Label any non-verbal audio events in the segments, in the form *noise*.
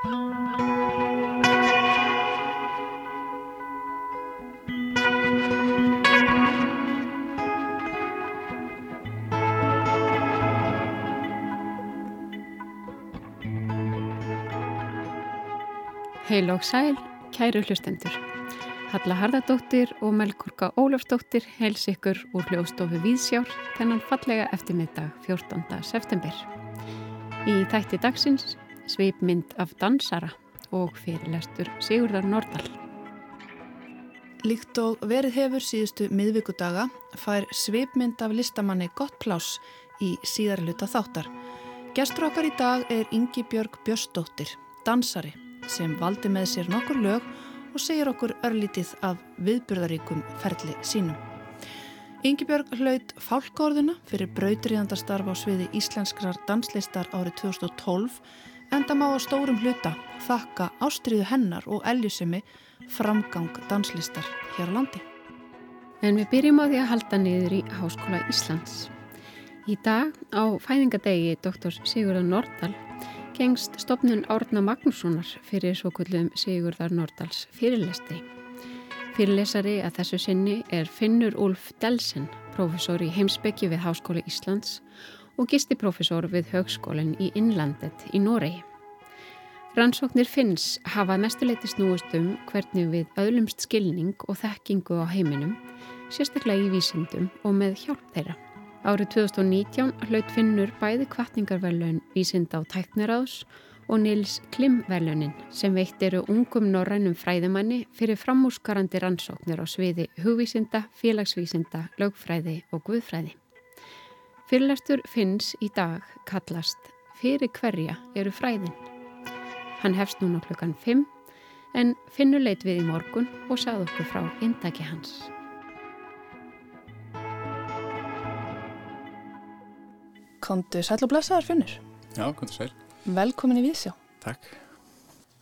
Heil og sæl, kæru hlustendur. Halla Harðardóttir og Melgurka Ólafsdóttir heils ykkur úr hljóðstofu Víðsjár þennan fallega eftirmiddag 14. september. Í þætti dagsins sveipmynd af dansara og fyrirlestur Sigurðar Nordal. Líkt og verið hefur síðustu miðvíkudaga fær sveipmynd af listamanni gott plás í síðarluta þáttar. Gestur okkar í dag er Ingi Björg Björsdóttir, dansari sem valdi með sér nokkur lög og segir okkur örlítið af viðburðaríkum ferli sínum. Yngibjörg hlaut fálkórðuna fyrir brautriðandarstarf á sviði íslenskrar danslistar árið 2012 enda má að stórum hluta þakka ástriðu hennar og elljusemi framgang danslistar hér á landi. En við byrjum á því að halda niður í Háskóla Íslands. Í dag á fæðingadegi Dr. Sigurðar Nordal gengst stopnun Árna Magnússonar fyrir svo kullum Sigurðar Nordals fyrirlesti. Fyrirlesari að þessu sinni er Finnur Úlf Delsen, profesor í heimsbyggi við Háskóli Íslands og gistiprofesor við Högskólinn í Innlandet í Noregi. Rannsóknir Finns hafa mestuleiti snúist um hvernig við öðlumst skilning og þekkingu á heiminum, sérstaklega í vísindum og með hjálp þeirra. Árið 2019 hlaut finnur bæði kvartningarverlaun vísinda á tækniráðs og Nils Klim-verlaunin sem veitt eru ungum norrænum fræðumanni fyrir framúskarandi rannsóknir á sviði hugvísinda, félagsvísinda, lögfræði og guðfræði. Fyrirlastur finns í dag kallast Fyrir hverja eru fræðin. Hann hefst núna klukkan 5 en finnur leit við í morgun og sað okkur frá indaki hans. Kondu sæl og blessaðar finnur. Já, kondu sæl. Velkomin í Vísjá. Takk.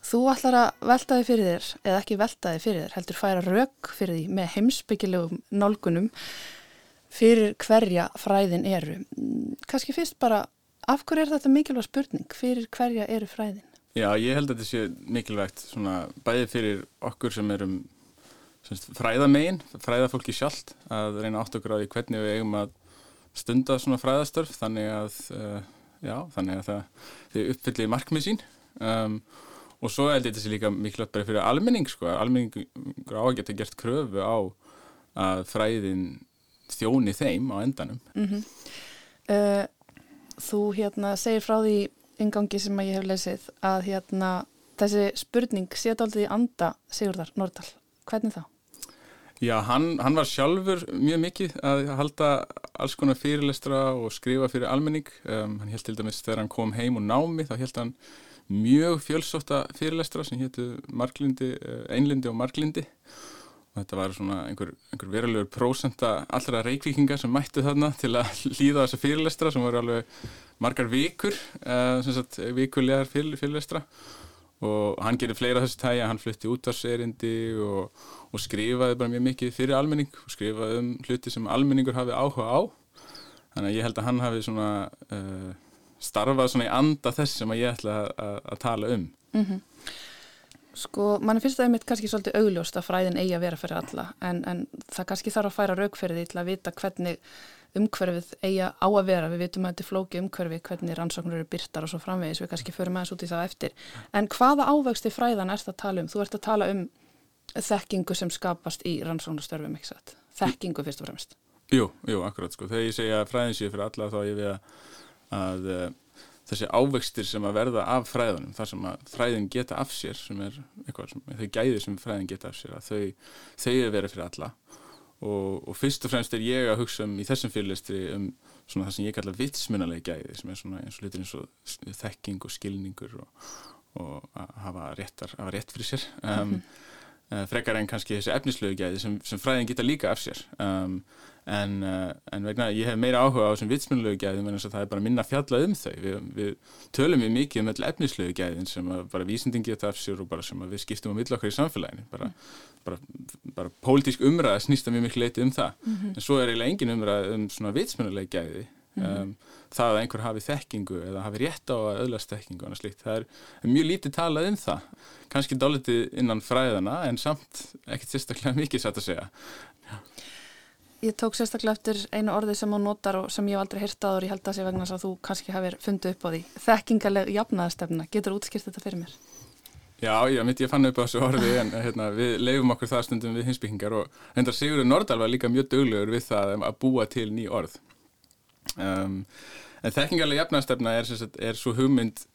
Þú ætlar að veltaði fyrir þér, eða ekki veltaði fyrir þér, heldur færa rauk fyrir því með heimsbyggilegum nálgunum fyrir hverja fræðin eru. Kanski fyrst bara, af hverju er þetta mikilvæg spurning? Fyrir hverja eru fræðin? Já, ég held að þetta sé mikilvægt svona bæði fyrir okkur sem erum fræðamegin, fræðafólki sjálft að reyna átt okkur á því hvernig við eigum að stunda svona fræðastörf þannig að, uh, já, þannig að það, þau uppfyllir markmið sín um, og svo held ég þetta sé líka mikilvægt bara fyrir almenning sko, almenning á að geta gert kröfu á að fræðin þjóni þeim á endanum mm -hmm. uh, Þú hérna segir frá því yngangi sem ég hef lesið að hérna þessi spurning sétt aldrei í anda Sigurðar Nordal, hvernig þá? Já, hann, hann var sjálfur mjög mikið að halda alls konar fyrirlestra og skrifa fyrir almenning. Um, hann held til dæmis þegar hann kom heim og námi þá held hann mjög fjölsóta fyrirlestra sem héttu Einlindi og Marklindi. Og þetta var svona einhver, einhver verulegur prósenta allra reykvíkinga sem mættu þarna til að *laughs* líða þessa fyrirlestra sem voru alveg margar vikur, uh, sem sagt vikulegar fyrirlestra. Og hann gerir fleira þessu tægi hann flutti út á serindi og, og skrifaði bara mjög mikið fyrir almenning og skrifaði um hluti sem almenningur hafi áhuga á. Þannig að ég held að hann hafi svona uh, starfað svona í anda þess sem að ég ætla að tala um. Mm -hmm. Sko, mann finnst það einmitt kannski svolítið augljóst að fræðin eigi að vera fyrir alla en, en það kannski þarf að færa raukferði til að vita hvernig umhverfið eiga á að vera, við vitum að þetta er flóki umhverfi, hvernig rannsóknur eru byrtar og svo framvegis, við kannski förum aðeins út í það eftir. En hvaða ávegsti fræðan ert að tala um? Þú ert að tala um þekkingu sem skapast í rannsóknustörfum, ekki satt? Þekkingu fyrst og fremst. Jú, jú, akkurat sko. Þegar ég segja fræðin séu fyrir alla þá ég við að, þessi ávegstir sem að verða af fræðunum, þar sem að fræðin geta af sér, sem er eitthvað sem, þau gæðir sem fræðin geta af sér, að þau, þau er verið fyrir alla. Og, og fyrst og fremst er ég að hugsa um í þessum fyrirlistri um svona það sem ég kalla vitsmunalegi gæði sem er svona eins og hlutir eins og þekking og skilningur og, og að hafa réttar, að hafa rétt fyrir sér. Um, mm -hmm. frekar en kannski þessi efnislegu gæði sem, sem fræðin geta líka af sér. Um, en, uh, en vegna ég hef meira áhuga á þessum vitsmunalegu gæðum en það er bara minna fjallað um þau. Við, við tölum við mikið um all efnislegu gæðin sem bara vísindin geta af sér og bara sem við skiptum á millokkar í samfélaginu. Bara mm. bara, bara pólitísk umræða snýsta mjög miklu leiti um það. Mm -hmm. en svo er eiginlega engin umræða um svona vitsmjönuleg gæði mm -hmm. um, það að einhver hafi þekkingu eða hafi rétt á að öðlast þekkingu og slíkt, það er mjög lítið talað um það. Kannski dálitið innan fræðana en samt ekkert sérstaklega *laughs* mikið satt að segja. Já. Ég tók sérstaklega eftir einu orði sem hún notar og sem ég hef aldrei hýrt áður, ég held að sé vegna að þú kannski hafið fundið upp á því. Þekkingaleg jafnaðastefna, getur útskýrt þetta fyrir mér? Já, ég myndi ég fann upp á þessu orði en hérna, við leifum okkur það stundum við hinsbyggingar og hendar Sigurður Nordal var líka mjög döglegur við það að búa til ný orð. Um, en þekkingaleg jafnaðastefna er, er svo hugmynd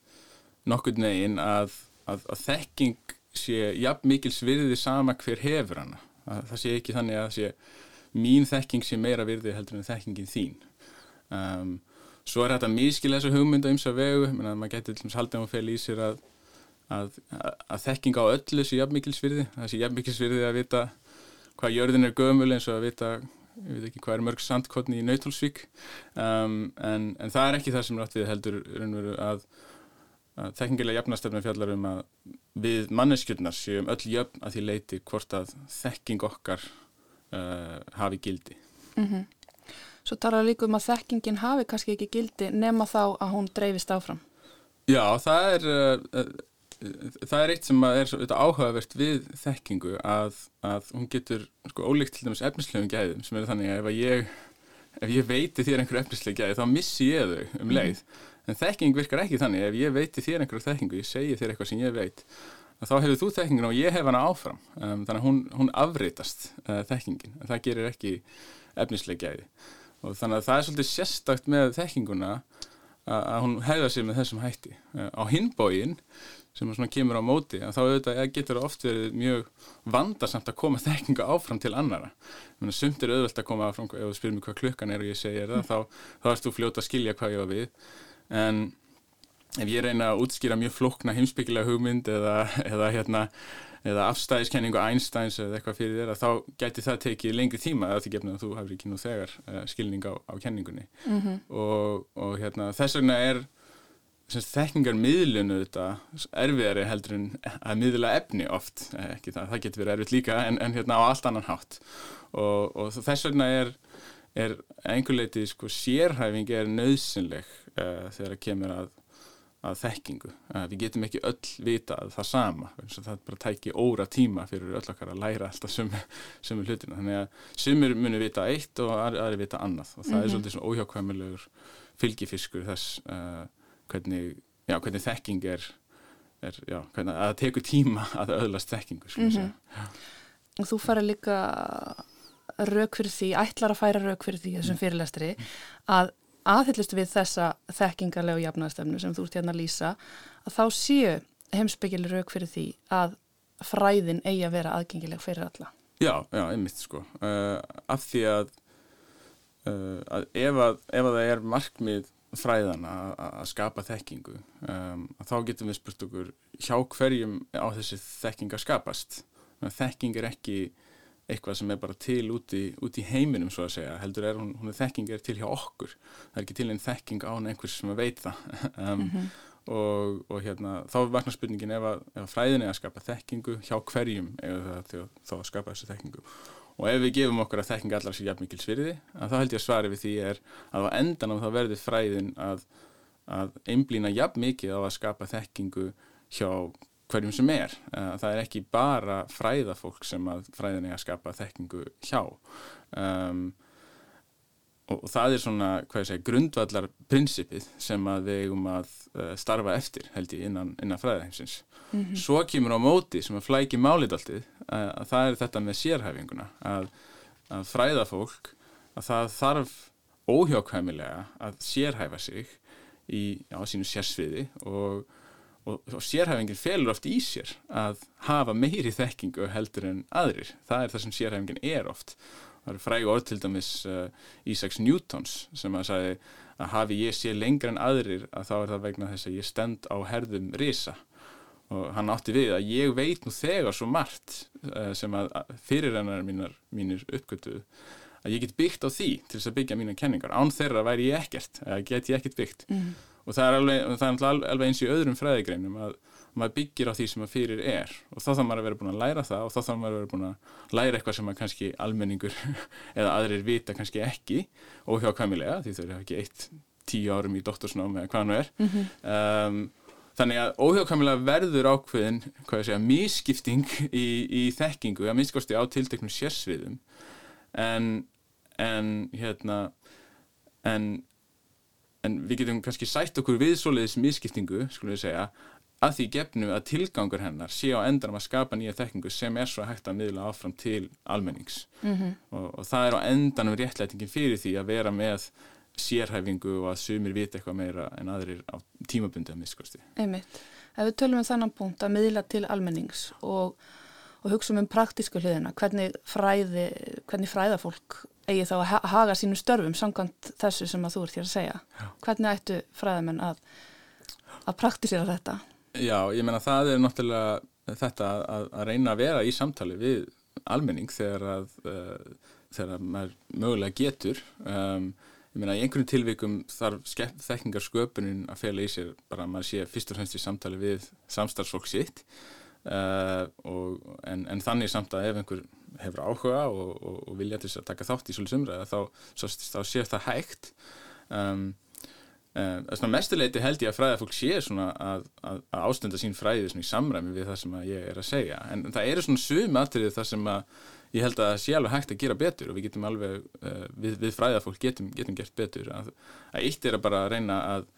nokkur negin að, að, að þekking sé jafn mikil svirði sama hver hefur hana. Að, það sé ekki þannig að sé mín þekking sé meira virði heldur en þekkingin þín. Um, svo er þetta miskil þessu hugmynda um þess að vegu. Maður getur til dæmis haldið á fel í sér að, að, að þekking á öllu sé jafnmikilsvirði það sé jafnmikilsvirði að vita hvað jörðin er gömul eins og að vita ég veit ekki hvað er mörg sandkotni í Nautalsvík um, en, en það er ekki það sem rátt við heldur að, að þekkingilega jafnastefnum fjallar um að við manneskjurnar séum öll jöfn að því leiti hvort að þekking okkar uh, hafi gildi. Mm -hmm. Svo talar líka um að þekkingin hafi kannski ekki gildi nema þá að hún dreifist áfram. Já, það er, uh, uh það er eitt sem er áhugavert við þekkingu að, að hún getur sko, ólíkt til dæmis efnislegum gæðum sem er þannig að ef, að ég, ef ég veiti þér einhverju efnisleg gæði þá missi ég þau um leið. Mm -hmm. En þekking virkar ekki þannig ef ég veiti þér einhverju þekkingu, ég segi þér eitthvað sem ég veit þá hefur þú þekkingin og ég hef hana áfram. Um, þannig að hún, hún afreitast uh, þekkingin, það gerir ekki efnisleikjæði og þannig að það er svolítið sérstakt með þekkinguna að, hún hefða sér með þessum hætti. Uh, á hinbógin sem svona kemur á móti, þá auðvitað getur það oft verið mjög vandarsamt að koma *laughs* þekkinga áfram til annara sumt er auðvitað að koma áfram ef þú spyrir mér hvað klukkan er og ég segir það, þá, þá erst þú fljóta að skilja hvað ég var við. En ef ég reyna að útskýra mjög flokna heimsbyggilega hugmynd eða, eða, hérna, eða afstæðiskenningu Einsteins eða eitthvað fyrir þér þá gæti það tekið lengri tíma að því gefnum að þú hafur ekki nú þegar uh, skilning á, á kenningunni mm -hmm. og, og hérna, þess vegna er þekkingar miðlunu þetta erfiðari heldur en að miðla efni oft, ekki það, það getur verið erfitt líka en, en hérna á allt annan hátt og, og þess vegna er er einhverleiti sko sérhæfing er nöðsynleg uh, þegar það kemur að að þekkingu. Að við getum ekki öll vita að það sama. Það bara tæki óra tíma fyrir öll okkar að læra alltaf sömu, hlutina. Þannig að sömur muni vita eitt og aðri vita annað og það mm -hmm. er mhm. svolítið svona óhjákvæmulegur fylgifiskur þess uh, hvernig, já, hvernig þekking er, er já, hvernig, að það teku tíma að öðlast þekkingu. Mm -hmm. Og þú fara líka rauk fyrir því, ætlar að færa rauk fyrir því þessum fyrirlestri að aðhyllist við þessa þekkingarlegu jafnæðastöfnu sem þú ert hérna að lýsa að þá séu heimsbyggjali rauk fyrir því að fræðin eigi að vera aðgengileg fyrir alla. Já, já, einmitt sko. Uh, af því að, uh, að ef að ef að það er markmið fræðan að skapa þekkingu um, að þá getum við spurt okkur hjá hverjum á þessi þekking að skapast. Þekking er ekki eitthvað sem er bara til út í, út í heiminum svo að segja, heldur er hún, hún er þekking er til hjá okkur, það er ekki til einn þekking án einhvers sem veit það *laughs* um, mm -hmm. og, og hérna þá vaknar spurningin ef að, ef að fræðin er að skapa þekkingu hjá hverjum eða þá að skapa þessu þekkingu? Og ef við gefum okkur að þekking allar sér jafn mikil svirði, þá held ég að svari við því er að á endan á þá verður fræðin að, að einblýna jafn mikið á að skapa þekkingu hjá hverjum sem er. Eh, það er ekki bara fræðafólk sem að fræðin er að skapa þekkingu hjá um, og það er svona, hvað ég segja, grundvallar prinsipið sem að við eigum að uh, starfa eftir held ég innan, innan fræðaheimsins. Mm -hmm. Svo kemur á móti sem að flæki málið alltið að, að það er þetta með sérhæfinguna að, að fræðafólk að það þarf óhjákvæmilega að sérhæfa sig í, á sínu sérsviði og og, og sérhæfingin felur oft í sér að hafa meiri þekkingu heldur en aðrir. Það er það sem sérhæfingin er oft. Það eru fræg orð til dæmis uh, Isaacs Newtons sem að sagði að hafi ég sé lengra en aðrir að þá er það vegna þess að ég stend á herðum risa og hann átti við að ég veit nú þegar svo margt uh, sem að fyrirrennar mínir uppgötuð að ég get byggt á því til þess að byggja mína kenningar án þeirra væri ég ekkert, get ég ekkert byggt mm. Og það er alveg, það er alveg eins í öðrum fræðigreinum að maður byggir á því sem maður fyrir er. Og þá þarf maður að vera búin að læra það og þá þarf maður að vera búin að læra eitthvað sem maður kannski almenningur *laughs* eða aðrir vita kannski ekki óhjákvæmilega því þau eru ekki eitt tíu árum í doktorsnám eða hvað nú er. Mm -hmm. um, þannig að óhjákvæmilega verður ákveðin hvað ég segja, mískipting í, í þekkingu, að minnskosti á tilteknum sérsviðum. En, en hérna en en við getum kannski sætt okkur við svoleiðis mískiptingu, skulum við segja að því gefnu að tilgangur hennar sé á endanum að skapa nýja þekkingu sem er svo hægt að miðla áfram til almennings mm -hmm. og, og það er á endanum réttlætingin fyrir því að vera með sérhæfingu og að sumir vita eitthvað meira en aðrir á tímabundi að miskosti. Einmitt. Ef við tölum um þannan punkt að miðla til almennings og, og hugsa um praktísku hliðina, hvernig fræði, hvernig fræða fólk eigi þá að haga sínu störfum samkvæmt þessu sem að þú ert hér að segja. Já. Hvernig ættu fræðamenn að, að praktísera þetta? Já, ég menna það er náttúrulega þetta að, að reyna að vera í samtali við almenning þegar að uh, þegar maður mögulega getur um, ég menna í einhvern tilvíkum þarf þekkingar sköpunin að fela í sér bara að maður sé fyrst og fremst í samtali við samstarfsfólk sitt uh, og, en, en þannig samt að ef einhver hefur áhuga og, og, og vilja til að taka þátt í svolítið sumræða þá, þá sé það hægt. Um, Um, mestuleiti held ég að fræðafólk sé að, að, að ástunda sín fræði í samræmi við það sem ég er að segja. En það eru svona sum aðtrið það sem að ég held að það sé alveg hægt að gera betur og við getum alveg, uh, við, við fræðafólk getum, getum gert betur. Að, að eitt er að bara reyna að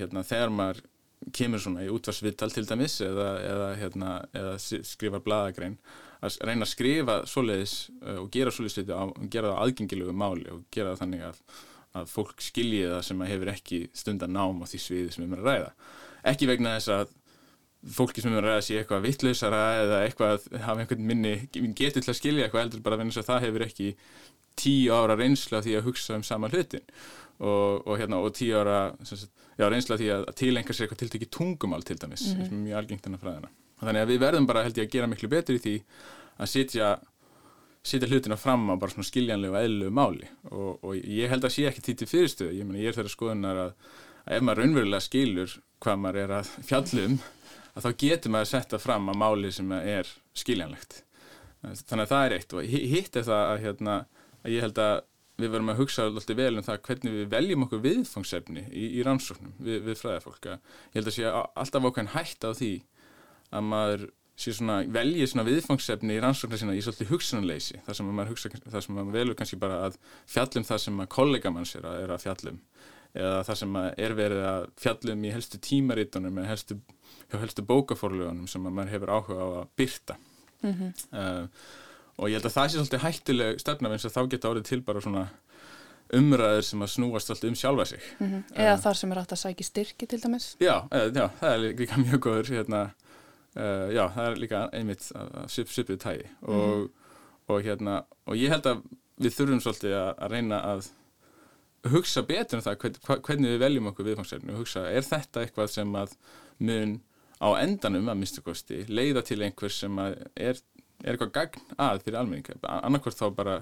hérna, þegar maður kemur svona í útvarsviðtal til dæmis eða, eða, hérna, eða skrifar bladagrein að reyna að skrifa svoleiðis uh, og gera svoleiðis og gera það aðgengilegu máli og gera það þannig að að fólk skilji það sem hefur ekki stundan nám á því sviði sem við erum að ræða. Ekki vegna þess að fólki sem við erum að sé eitthvað vittlausara eða eitthvað hafa einhvern minni getur til að skilja eitthvað eldur bara að það hefur ekki tíu ára reynsla því að hugsa um sama hlutin og, og, hérna, og tíu ára reynsla því að tilenga sér eitthvað tiltekki tungumál til dæmis mm -hmm. sem er mjög algengt enn að fræðina. Þannig að við verðum bara held ég að gera miklu betur í því að sitja setja hlutina fram á bara svona skiljanlegu og eðlulegu máli og, og ég held að sé ekki títi fyrirstöðu, ég, meni, ég er þeirra skoðunar að, að ef maður raunverulega skilur hvað maður er að fjallum að þá getur maður að setja fram á máli sem er skiljanlegt þannig að það er eitt og hitt er það að, hérna, að ég held að við verum að hugsa alltaf vel um það hvernig við veljum okkur viðfangsefni í, í rannsóknum við, við fræðarfólk ég held að sé alltaf okkur hægt á því að maður Svona, veljið svona viðfangsefni í rannsóknar sína í svolítið hugsunanleysi þar sem maður, hugsa, þar sem maður velur kannski bara að fjallum það sem að kollega manns er að, er að fjallum eða það sem er verið að fjallum í helstu tímarítunum eða helstu, helstu bókaforlugunum sem maður hefur áhuga á að byrta mm -hmm. uh, og ég held að það sé svolítið hættileg stefna eins og þá geta árið til bara svona umræður sem að snúast alltaf um sjálfa sig mm -hmm. Eða uh, þar sem er átt að sækja styrki til dæmis Já, eða, já það er líka mjög góður hérna Uh, já, það er líka einmitt svipið tægi og, mm. og hérna og ég held að við þurfum svolítið að, að reyna að hugsa betur um það hvern, hvernig við veljum okkur viðfangsefni og hugsa er þetta eitthvað sem að mun á endanum að minnstakosti leiða til einhver sem er, er eitthvað gagn að fyrir almenninga annarkvært þá bara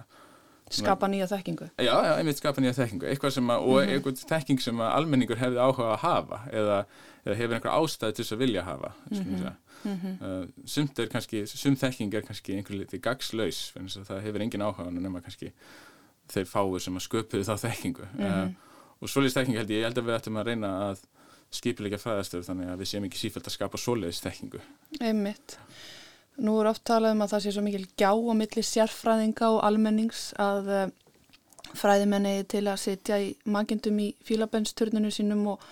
skapa nýja þekkingu. Já, já, einmitt skapa nýja þekkingu. Eitthvað sem að, mm -hmm. og eitthvað þekking sem að almenningur hefði áhuga að hafa eða, eða hefur einhver ástæði til þess að vilja hafa mm -hmm. mm -hmm. sumt er kannski sumt þekking er kannski einhver litið gagslaus það hefur engin áhuga nema kannski þeir fáur sem að sköpuðu þá þekkingu. Uh, og svoleiðis þekking held ég, ég held að við ættum að reyna að skipilega fræðastöður þannig að við séum ekki sífælt að skapa svoleiðis þekkingu. Einmitt Nú er oft talað um að það sé svo mikil gjá á milli sérfræðinga og almennings að uh, fræðimenni til að sitja í magindum í fílabennsturninu sínum og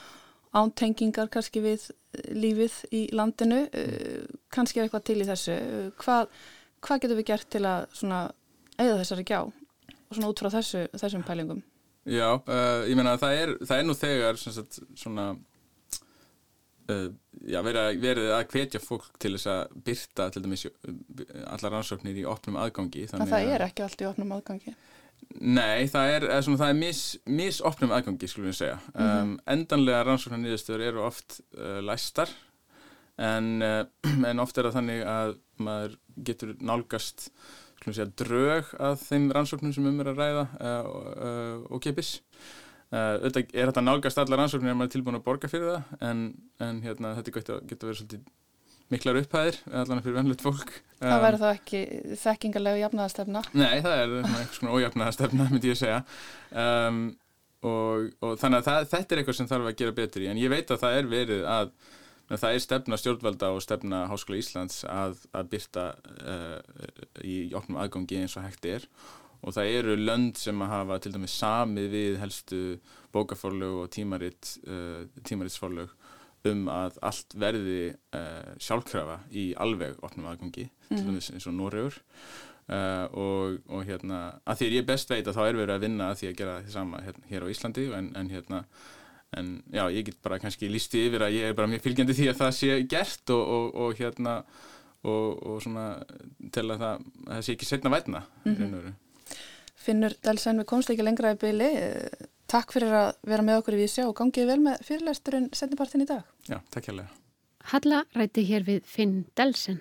ántengingar kannski við eh, lífið í landinu. Uh, kannski er eitthvað til í þessu. Uh, hvað, hvað getur við gert til að eða þessari gjá og svona út frá þessu, þessum pælingum? Já, ég menna að það er, það er nú þegar sagt, svona uh, já, verið, verið að hvetja fólk til þess að byrta til dæmis allar rannsóknir í opnum aðgangi En það er ekki allt í opnum aðgangi? Nei, það er, svona, það er mis, mis opnum aðgangi, skulum við segja mm -hmm. um, Endanlega rannsóknar nýðustöður eru oft uh, læstar en, uh, *clears throat* en oft er það þannig að maður getur nálgast segja, drög að þeim rannsóknum sem um er að ræða uh, og kepis. Auðvitað er þetta nálgast allar rannsóknir ef maður er tilbúin að borga fyrir það en, en hérna, þetta getur að vera svolítið miklar upphæðir, allan fyrir vennlegt fólk. Það um, verður þá ekki þekkingarlegu jafnaðastefna? Nei, það er eitthvað svona ójafnaðastefna, *laughs* myndi ég segja. Um, og, og þannig að það, þetta er eitthvað sem þarf að gera betur í, en ég veit að það er verið að það er stefna stjórnvalda og stefna Háskóla Íslands að, að byrta uh, í opnum aðgangi eins og hægt er og það eru lönd sem að hafa til dæmis samið við helstu bókaforlög og tímaritt, uh, tímarittsforlög um að allt verði uh, sjálfkrafa í alveg opnum aðgangi, mm. til mhm. dæmis eins og Noregur uh, og, og hérna að því að ég best veit að þá er verið að vinna að því að gera því sama hérna, hér á Íslandi en, en hérna en já, ég get bara kannski lísti yfir að ég er bara mjög fylgjandi því að það sé gert og, og, og hérna og svona til að það, að það sé ekki setna vætna mm -hmm. Finnur Delsen, við komst ekki lengra í byli Takk fyrir að vera með okkur í vísja og gangið vel með fyrirlæsturinn setnipartin í dag. Já, takk hérlega. Halla ræti hér við Finn Delsen.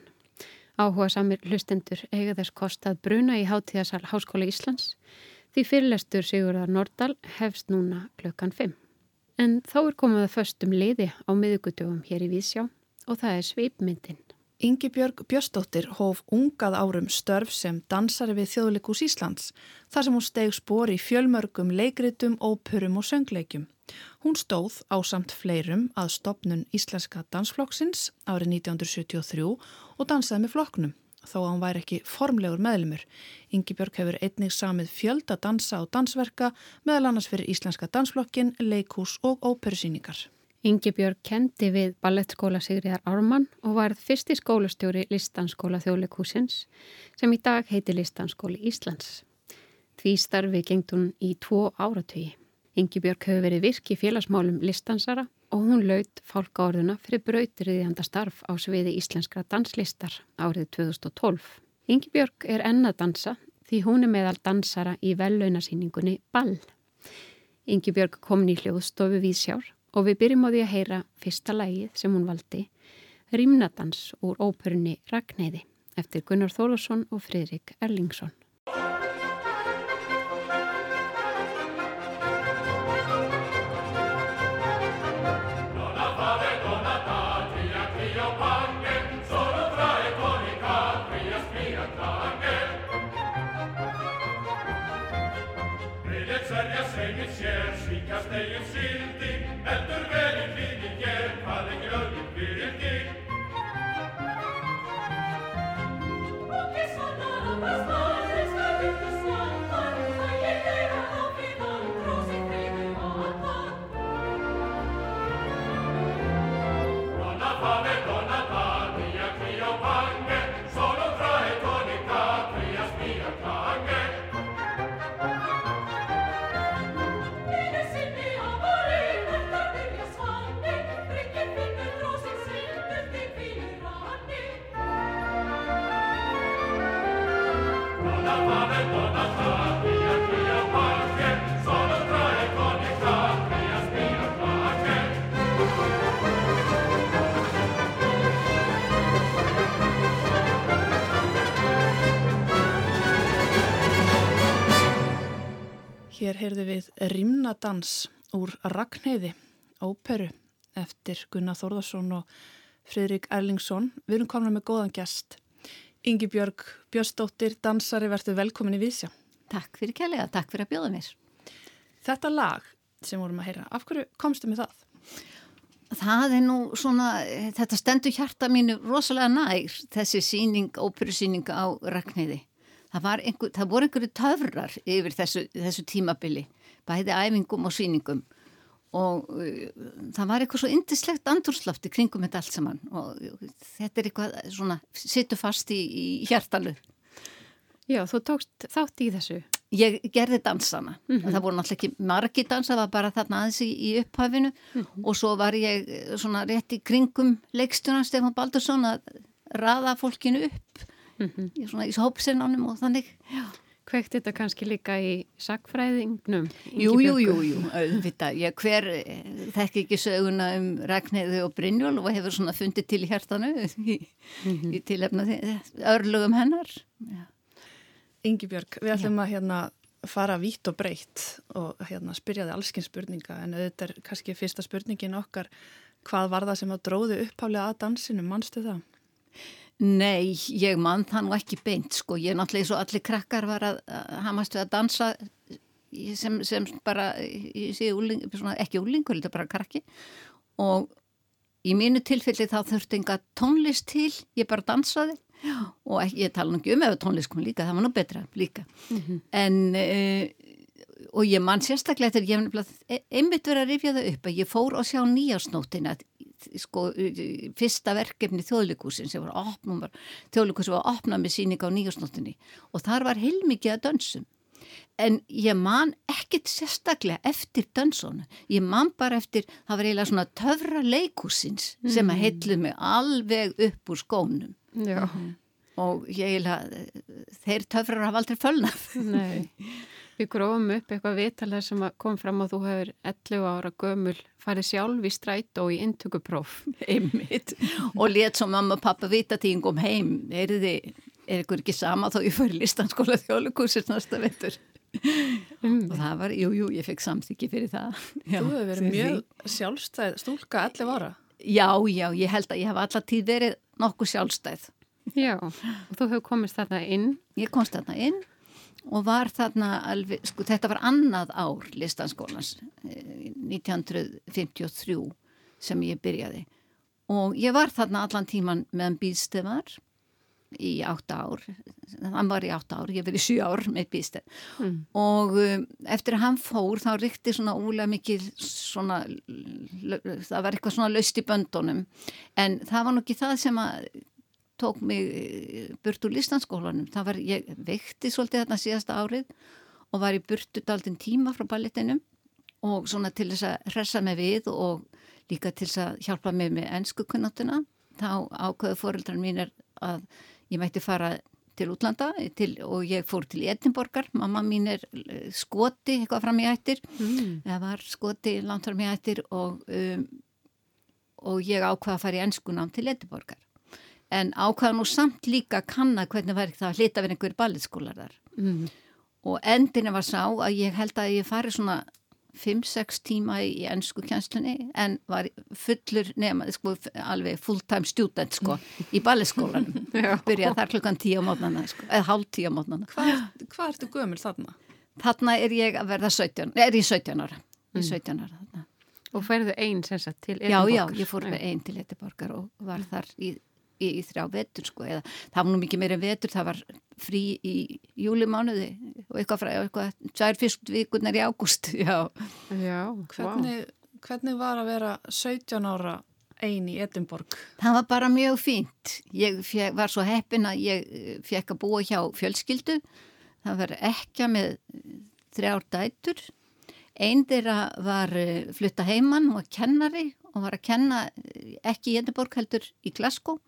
Áhuga samir hlustendur eiga þess kostað bruna í Háttíðasal Háskóla Íslands því fyrirlæstur Sigurðar Nordal hefst núna klukkan 5. En þá er komið að föstum liði á miðugutugum hér í vísjá og það er sveipmyndin. Ingi Björg Björstóttir hóf ungað árum störf sem dansari við Þjóðleikus Íslands þar sem hún steg spór í fjölmörgum leikritum, ópurum og söngleikum. Hún stóð á samt fleirum að stopnun Íslenska dansflokksins árið 1973 og dansaði með flokknum þó að hún væri ekki formlegur meðlumur. Ingi Björg hefur einnig samið fjölda dansa og dansverka meðal annars fyrir Íslenska dansflokkin, leikús og óperusýningar. Ingebjörg kendi við ballettskóla Sigriðar Ármann og varð fyrsti skólastjóri Listanskóla þjóðleikúsins sem í dag heiti Listanskóli Íslands. Því starfi gengt hún í tvo áratögi. Ingebjörg hefur verið virk í félagsmálum listansara og hún laud fálkaorðuna fyrir brautriðjanda starf á sviði íslenskra danslistar árið 2012. Ingebjörg er enna dansa því hún er meðal dansara í vellaunasýningunni Ball. Ingebjörg kom nýj hljóðstofu við sjár og við byrjum á því að heyra fyrsta lægið sem hún valdi, Rímnadans úr óperunni Ragnæði eftir Gunnar Þólasson og Fridrik Erlingsson. Rímnadans úr Ragnheiði, óperu eftir Gunnar Þórðarsson og Fridrik Erlingsson. Við erum komin með góðan gæst. Ingi Björg Björnsdóttir, dansari, verður velkomin í Vísja. Takk fyrir kælega, takk fyrir að bjóða mér. Þetta lag sem vorum að heyra, af hverju komstu með það? Það er nú svona, þetta stendur hjarta mínu rosalega nær, þessi síning, óperusíning á Ragnheiði það, einhver, það voru einhverju töfrar yfir þessu, þessu tímabili bæði æfingum og síningum og uh, það var eitthvað svo indislegt andurslafti kringum þetta allt saman og uh, þetta er eitthvað svona sittu fast í, í hjartalu Já, þú tókst þátt í þessu Ég gerði dansana mm -hmm. það voru náttúrulega ekki margi dansa það var bara þarna aðeins í, í upphafinu mm -hmm. og svo var ég uh, svona rétt í kringum leikstjónan Stefán Baldursson að raða fólkinu upp mm -hmm. svona í hópsinnánum og þannig já. Hvegt þetta kannski líka í sakfræðingnum? Jú, jú, jú, jú, auðvitað. Ég hver eh, þekk ekki söguna um Ragnæðu og Brynjól og hefur svona fundið til hjartanu *laughs* í, mm -hmm. í tilefna örlugum hennar. Já. Ingi Björg, við ætlum Já. að hérna fara vítt og breytt og hérna spyrja þið allskinn spurninga en auðvitað er kannski fyrsta spurningin okkar hvað var það sem að dróðu upphálega að dansinu, mannstu það? Nei, ég mann það nú ekki beint sko, ég er náttúrulega eins og allir krakkar var að, að hamastu að dansa sem, sem bara ég sé úling, svona, ekki úlingur, þetta er bara krakki. Og í mínu tilfelli þá þurfti enga tónlist til, ég bara dansaði. Og ekki, ég tala nú ekki um ef tónlist kom líka, það var nú betra líka. Mm -hmm. en uh, og ég mann sérstaklega þegar ég hef e, einmitt verið að rifja það upp að ég fór og sjá nýjásnótina sko, fyrsta verkefni þjóðlikúsin sem var að opna þjóðlikúsin var að opna með síning á nýjásnótinni og þar var heilmikið að dönsum en ég man ekkit sérstaklega eftir dönsónu ég man bara eftir, það var eiginlega svona töfra leikúsins mm. sem að mm. heitlu mig alveg upp úr skónum Já. og ég heila þeir töfrar hafa aldrei fölnað Nei, *laughs* við grófum upp eitthvað vitalega sem kom fram að þú hefur 11 ára gömul farið sjálf í stræt og í intökupróf *laughs* einmitt. Og let svo mamma og pappa vita tíngum heim. Er þið, er ykkur ekki sama þó ég fyrir listanskóla þjólukursir næsta vettur mm. og það var, jújú, jú, ég fekk samþyggi fyrir það. Já, Þú hefur verið mjög sjálfstæð stúlka 11 ára. Já, já, ég held að ég hef alltaf tíð verið nokkuð sjálfstæð. Já, og þú hefur komist þarna inn? Ég komst þarna inn og var þarna alveg, sko þetta var annað ár listanskólans, 1953 eh, sem ég byrjaði. Og ég var þarna allan tíman meðan býðstöðar í átta ár, hann var í átta ár, ég verið sjú ár með býðstöð mm. og um, eftir að hann fór þá ríkti svona úlega mikil svona, það var eitthvað svona löst í böndunum. En það var nokkið það sem að tók mig eh, burt úr listanskólanum, það var, ég vekti svolítið þarna síðasta árið og var í burtu daldinn tíma frá balletinum og svona til þess að hressa mig við og líka til þess að hjálpa mig með ennsku kunnátuna þá ákveðu fóröldran mín er að ég mætti fara til útlanda til, og ég fór til Edinborgar. Mamma mín er eh, skoti eitthvað fram í ættir. Mm. það var skoti langt fram í ættir og, um, og ég ákvaða að fara í ennskunám til Edinborgar en ákvaða nú samt líka kanna hvernig verður það að hlita verið einhverjir balletskólar þar mm. og endinu var sá að ég held að ég fari svona 5-6 tíma í ennsku kjænslunni en var fullur nema, sko, alveg full time student sko, í balliskólanum *laughs* byrjaði þar klukkan 10 á mótnana sko, eða hálf 10 á mótnana Hvað hva ertu gömul þarna? Þarna er ég að verða 17, er ég 17 ára mm. 17 ára þarna Og færðu einn sem sagt til Edinborgar? Já, já, ég fór með einn til Edinborgar og var þar í í, í þrjá vetur sko eða það var nú mikið meira vetur, það var frí í júlimánuði og eitthvað frá, eitthvað, tvær fyrst vikunar í ágúst, *laughs* já. Já, hvernig, wow. hvernig var að vera 17 ára eini í Edinborg? Það var bara mjög fínt. Ég fjek, var svo heppin að ég eh, fekk að búa hjá fjölskyldu. Það var ekki með þrjár dætur. Einn þeirra var eh, flutta heimann og var kennari og var að kenna eh, ekki í Edinborg heldur í Glasgow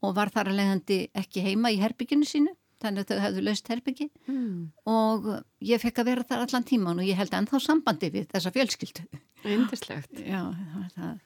og var þar að leiðandi ekki heima í herbygginu sínu þannig að þau hefðu laust herbyggi mm. og ég fekk að vera þar allan tíman og ég held ennþá sambandi við þessa fjölskyldu. Það.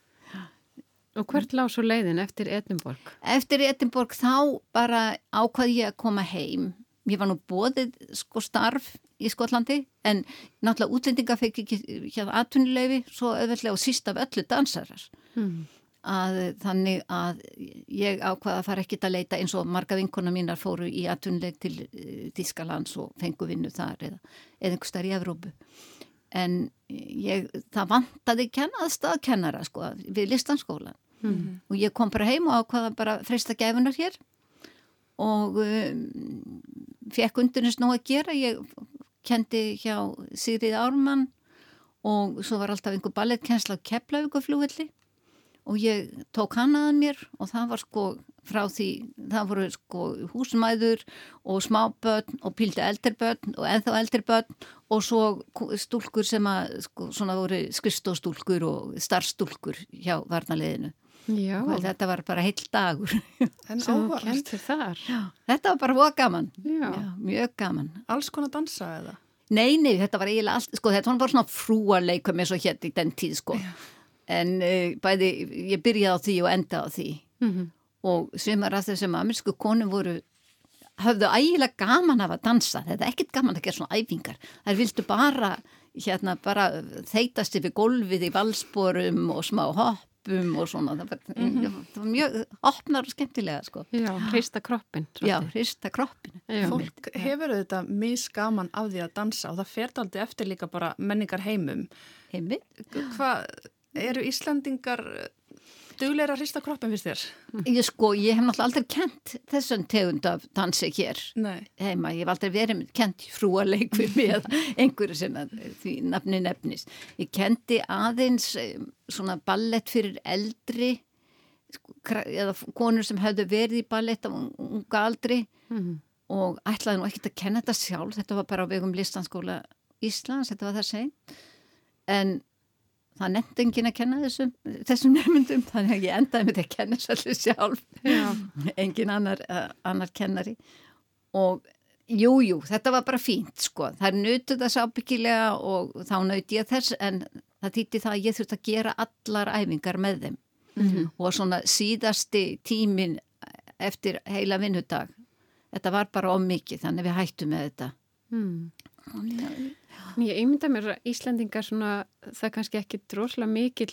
Og hvert lág svo leiðin eftir Edinborg? Eftir Edinborg þá bara ákvaði ég að koma heim. Ég var nú bóðið sko starf í Skotlandi en náttúrulega útlendinga fekk ekki hérna aðtunnileifi svo öðvöldlega og síst af öllu dansarar. Mm að þannig að ég ákvaða að fara ekkit að leita eins og marga vinkona mínar fóru í aðtunleik til Þískalands og fengu vinnu þar eða, eða einhver starf í Evrópu. En ég, það vantaði aðstað kennara sko við listanskólan mm -hmm. og ég kom bara heim og ákvaða bara freysta gefunar hér. Og um, fekk undurnist nú að gera. Ég kendi hjá Sigrið Ármann og svo var alltaf einhver ballettkensla á Keflavíkuflúvilli og ég tók hann að mér og það var sko frá því, það voru sko húsmæður og smábötn og píldi eldirbötn og ennþá eldirbötn og svo stúlkur sem að sko svona voru skristóstúlkur og starfstúlkur hjá varnaliðinu. Já. Og þetta var bara heil dagur. *laughs* En? Já, þetta var bara voða gaman. Já. Já, mjög gaman. Alls konar dansa eða? Nei, nei, þetta var eiginlega allt, sko þetta var bara svona frúarleikum eins og hér í den tíð sko. Já en uh, bæði ég byrjaði á því og enda á því mm -hmm. og svimar að þessum amersku konu voru höfðu ægilega gaman af að dansa, þetta er ekkit gaman að gera svona æfingar, þær vildu bara hérna bara þeitast yfir gólfið í valsporum og smá hoppum og svona það var, mm -hmm. það var mjög opnar og skemmtilega sko. Já, hrista kroppin svolítið. Já, hrista kroppin Já. Fólk hefur auðvitað misgaman af því að dansa og það fer aldrei eftir líka bara menningar heimum. Heimi Hvað eru Íslandingar dugleira að hrista kroppin fyrst þér? Ég sko, ég hef náttúrulega aldrei kent þessum tegund af dansi hér Nei. heima, ég hef aldrei verið með kent frúaleik við mig eða einhverju sem að því nafni nefnist. Ég kendi aðeins eh, svona ballett fyrir eldri sko, eða konur sem hefðu verið í ballett á unga aldri Mhm. og ætlaði nú ekkert að kenna þetta sjálf, þetta var bara á vegum listanskóla Íslands, þetta var það segn en það nefndi enginn að kenna þessum, þessum nefndum þannig að ég endaði með því að kenna allir sjálf Já. engin annar, annar kennari og jújú, jú, þetta var bara fínt sko, það nutu þess ábyggilega og þá nauti ég þess en það þýtti það að ég þurfti að gera allar æfingar með þeim Mhm. og svona síðasti tímin eftir heila vinnudag þetta var bara ómikið þannig við hættum með þetta Mm. Já, Ég einmynda mér að Íslandingar svona, það kannski ekki droslega mikil,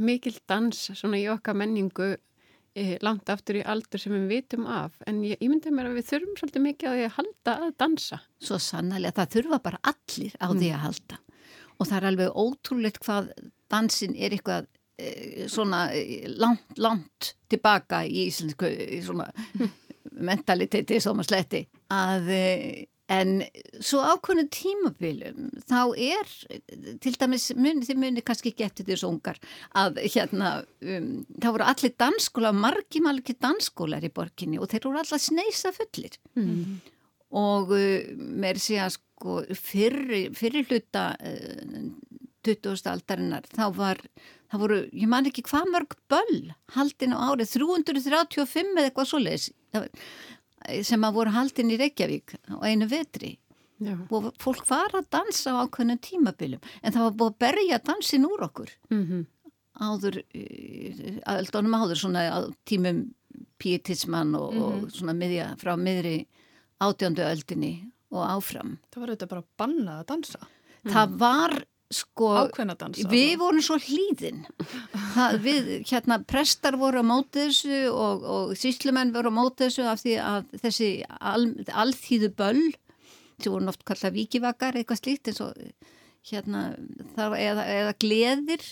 mikil dans svona í okkar menningu eh, langt aftur í aldur sem við vitum af. En ég einmynda mér að við þurfum svolítið mikið á því að halda að dansa. svo sannlega það þurfa bara allir á því að halda. Og það er alveg ótrúleitt hvað dansin er eitthvað eh, svona eh, langt, langt tilbaka í íslensku svona *laughs* mentaliteti að sletti að eh, en svo ákveðnu tímabilum þá er til dæmis muni, þið muni kannski ekki eftir þessu ungar að hérna um, þá voru allir dansskóla, margi margi dansskólar í borginni og þeir voru allar sneisa fullir Mm. og uh, mér sé að sko fyrri, fyrri hluta uh, 20. aldarinnar þá var, það voru, ég man ekki hvað mörg böll haldin á árið 335 eða eitthvað svoleiðis það var- sem að voru haldin í Reykjavík á einu vetri Já. og fólk var að dansa á ákveðnum tímabilum en það var búið að berja dansin úr okkur Mm áður, uh, aðeldónum áður svona á tímum pietismann og, og svona miðja frá miðri átjöndu öldinni og áfram. Það var auðvitað bara bannað að dansa. Það var sko, Ákveðna dansa. við vorum svo hlýðin. Það, við, hérna, prestar voru á móti þessu og, og síslumenn voru á móti þessu af því að þessi al, alþýðu böll, sem voru oft kallað vikivakar, eitthvað slíkt eins og hérna, það, eða, eða gleðir,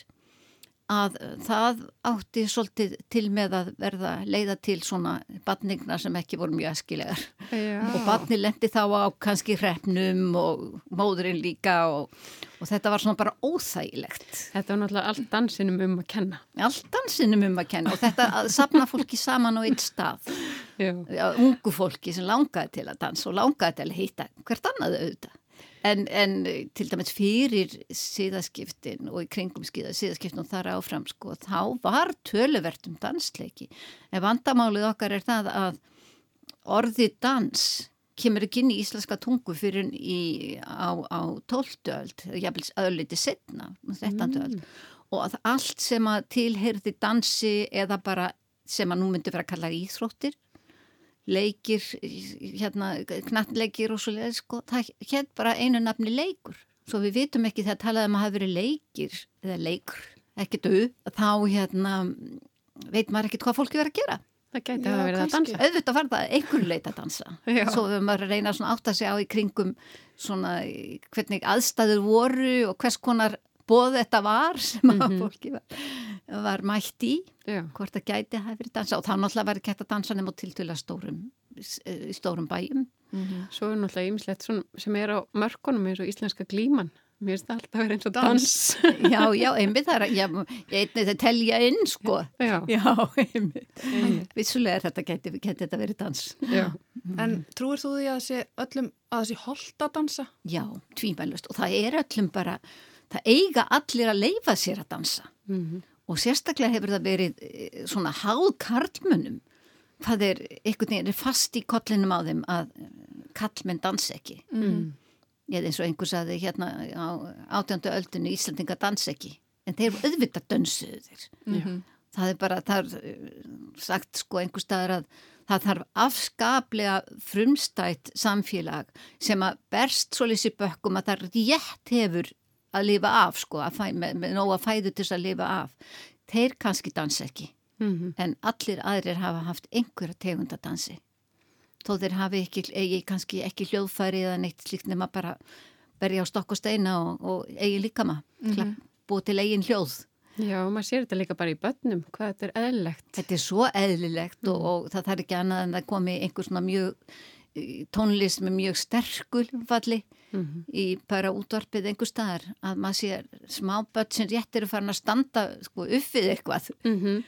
að það átti svolítið til með að verða leiða til svona batningna sem ekki voru mjög askilegar Já. og batni lendi þá á kannski hreppnum og móðurinn líka og, og þetta var svona bara óþægilegt Þetta var náttúrulega allt dansinum um að kenna. allt dansinum um að kenna og þetta að sapna fólki saman á eitt stað Já. Ungu fólki sem langaði til að dansa og langaði til að hitta hvert annað auðvitað en, en til dæmis fyrir síðaskiptin og í kringum síðaskiptin og þar áfram sko þá var töluvert um dansleiki en vandamálið okkar er það að orðið dans kemur ekki inn í íslenska tungu fyrir í, á, á 12. öld, jafnvel öðliti setna, 13. öld og að allt sem að tilheyrði dansi eða bara sem að nú myndi vera að kalla íþróttir leikir, hérna knattleikir og svo leið, sko, það hétt bara einu nafni leikur. Svo við vitum ekki þegar talaðum að hafa verið leikir eða leikur, ekki döð þá hérna veit maður ekkert hvað fólki verið að gera. Það gæti að verið að dansa. auðvitað var það einhver leit að dansa. *laughs* Já. svo við maður að reyna að segja á í kringum svona hvernig aðstæður voru og hvers konar bóð þetta var sem að Mhm. fólki var, var mætt í Já. hvort það gæti hafi verið dansa og þá náttúrulega var ekki hægt að dansa nema á tiltöla stórum í stórum bæjum Svo er náttúrulega ýmislegt sem er á mörkunum eins og íslenska glíman. Mér finnst það alltaf að vera eins og dans. *laughs* já, já, einmitt það er að já, einnig það telja inn sko Já. já, einmitt Einmitt. vissulega er þetta gæti, gæti þetta verið dans Já. En trúir þú því að það sé öllum að það sé holdt að dansa? Já, tvímælust og það er öllum bara, það eiga allir að leifa sér að dansa Mhm. og sérstaklega hefur það verið eh, svona háð karlmönnum. Það er einhvern veginn er fast í kollinum á þeim að karlmenn dansa ekki. Mm. Eða eins og einhver saði hérna á átjöndu öldinu Íslandinga dansa ekki. En þeir eru auðvitað dönsuðu þeir. Já. það er bara, það er eh, sagt sko einhver staðar að það þarf afskaplega frumstætt samfélag sem að berst svolítið sér bökkum að það rétt hefur að lifa af sko, að fæ, með, með nóga fæðu til að lifa af. Þeir kannski dansa ekki, mm -hmm. en allir aðrir hafa haft einhverja tegunda dansi. Þó þeir hafi ekki, eigi kannski ekki hljóðfæri eða neitt slíkt nema bara berja á stokk og steina og, og eigi líkama, mm -hmm. búið til eigin hljóð. Já, maður sér þetta líka bara í börnum, hvað þetta er eðlilegt. Þetta er svo eðlilegt mm. og, og það þarf ekki annað en það komi einhver svona mjög tónlist með mjög sterkul falli mm -hmm. í bara útvarpið einhver staðar að maður sér smá börn sem réttir að fara að standa sko, uppið eitthvað mm -hmm.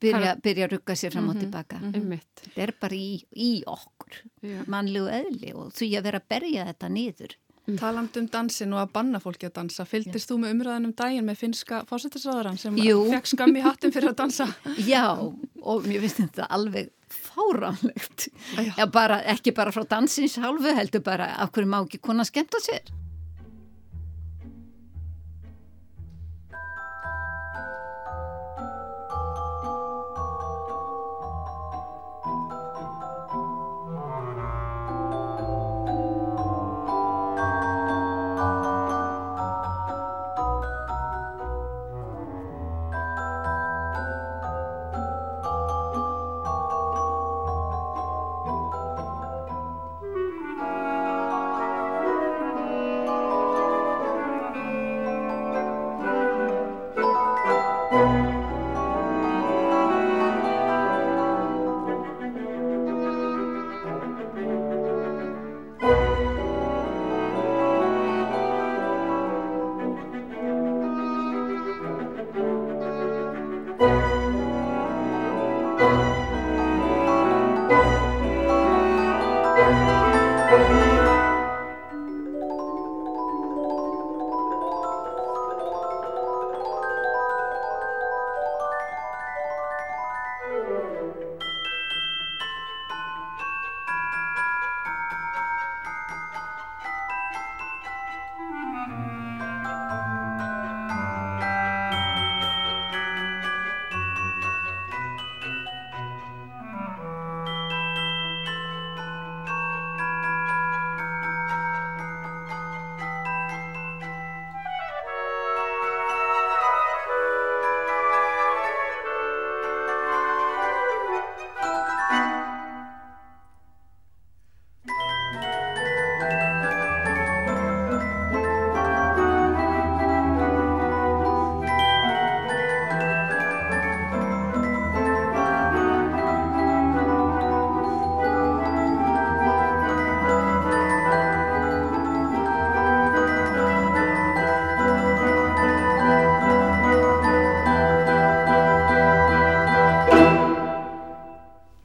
byrja, byrja að rugga sér fram og mhm. tilbaka. -hmm. Þetta er bara í, í okkur, Já. mannlegu eðli og því að vera að berja þetta niður. Mm. Taland um dansin og að banna fólki að dansa. Fylgist þú með umræðanum daginn með finska fósættisraðuran sem fekk skam í hattin fyrir að dansa? *laughs* Já, og mér finnst þetta alveg fáránlegt. Bara, ekki bara frá dansins hálfu heldur bara af hverju má ekki konar skemta sér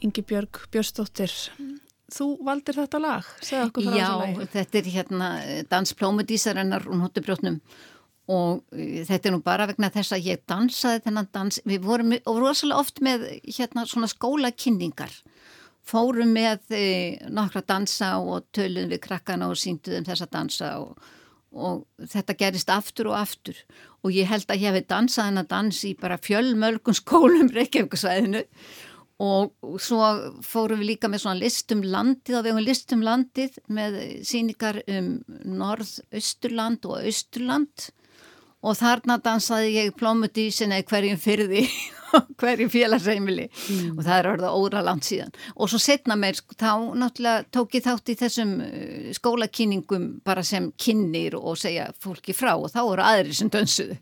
Ingibjörg Björnsdóttir. Þú valdir þetta lag Já, þetta er hérna dansplómudísarinnar og notubrjótnum og e, þetta er nú bara vegna þess að ég dansaði þennan dans. Við vorum rosalega oft með hérna svona skólakynningar. Fórum með e, nokkra dansa og tölum við krakkana og sínduðum þessa dansa og, og þetta gerist aftur og aftur. Og ég held að ég hef dansað hennar dans í bara fjölmölgun *laughs* skólum Reykjavíkusvæðinu og svo fórum við líka með svona listum landið og við hefum listum landið með síningar um norð-austurland og austurland. Og þarna dansaði ég plómudísin eða hverjum fyrði *laughs* hverjum félagsreimili mm. og það er orðið óra langt síðan. Og svo setna mér þá náttúrulega tók ég þátt í þessum uh, skólakýningum bara sem kynir og segja fólki frá. Og þá eru aðri sem dönsuðu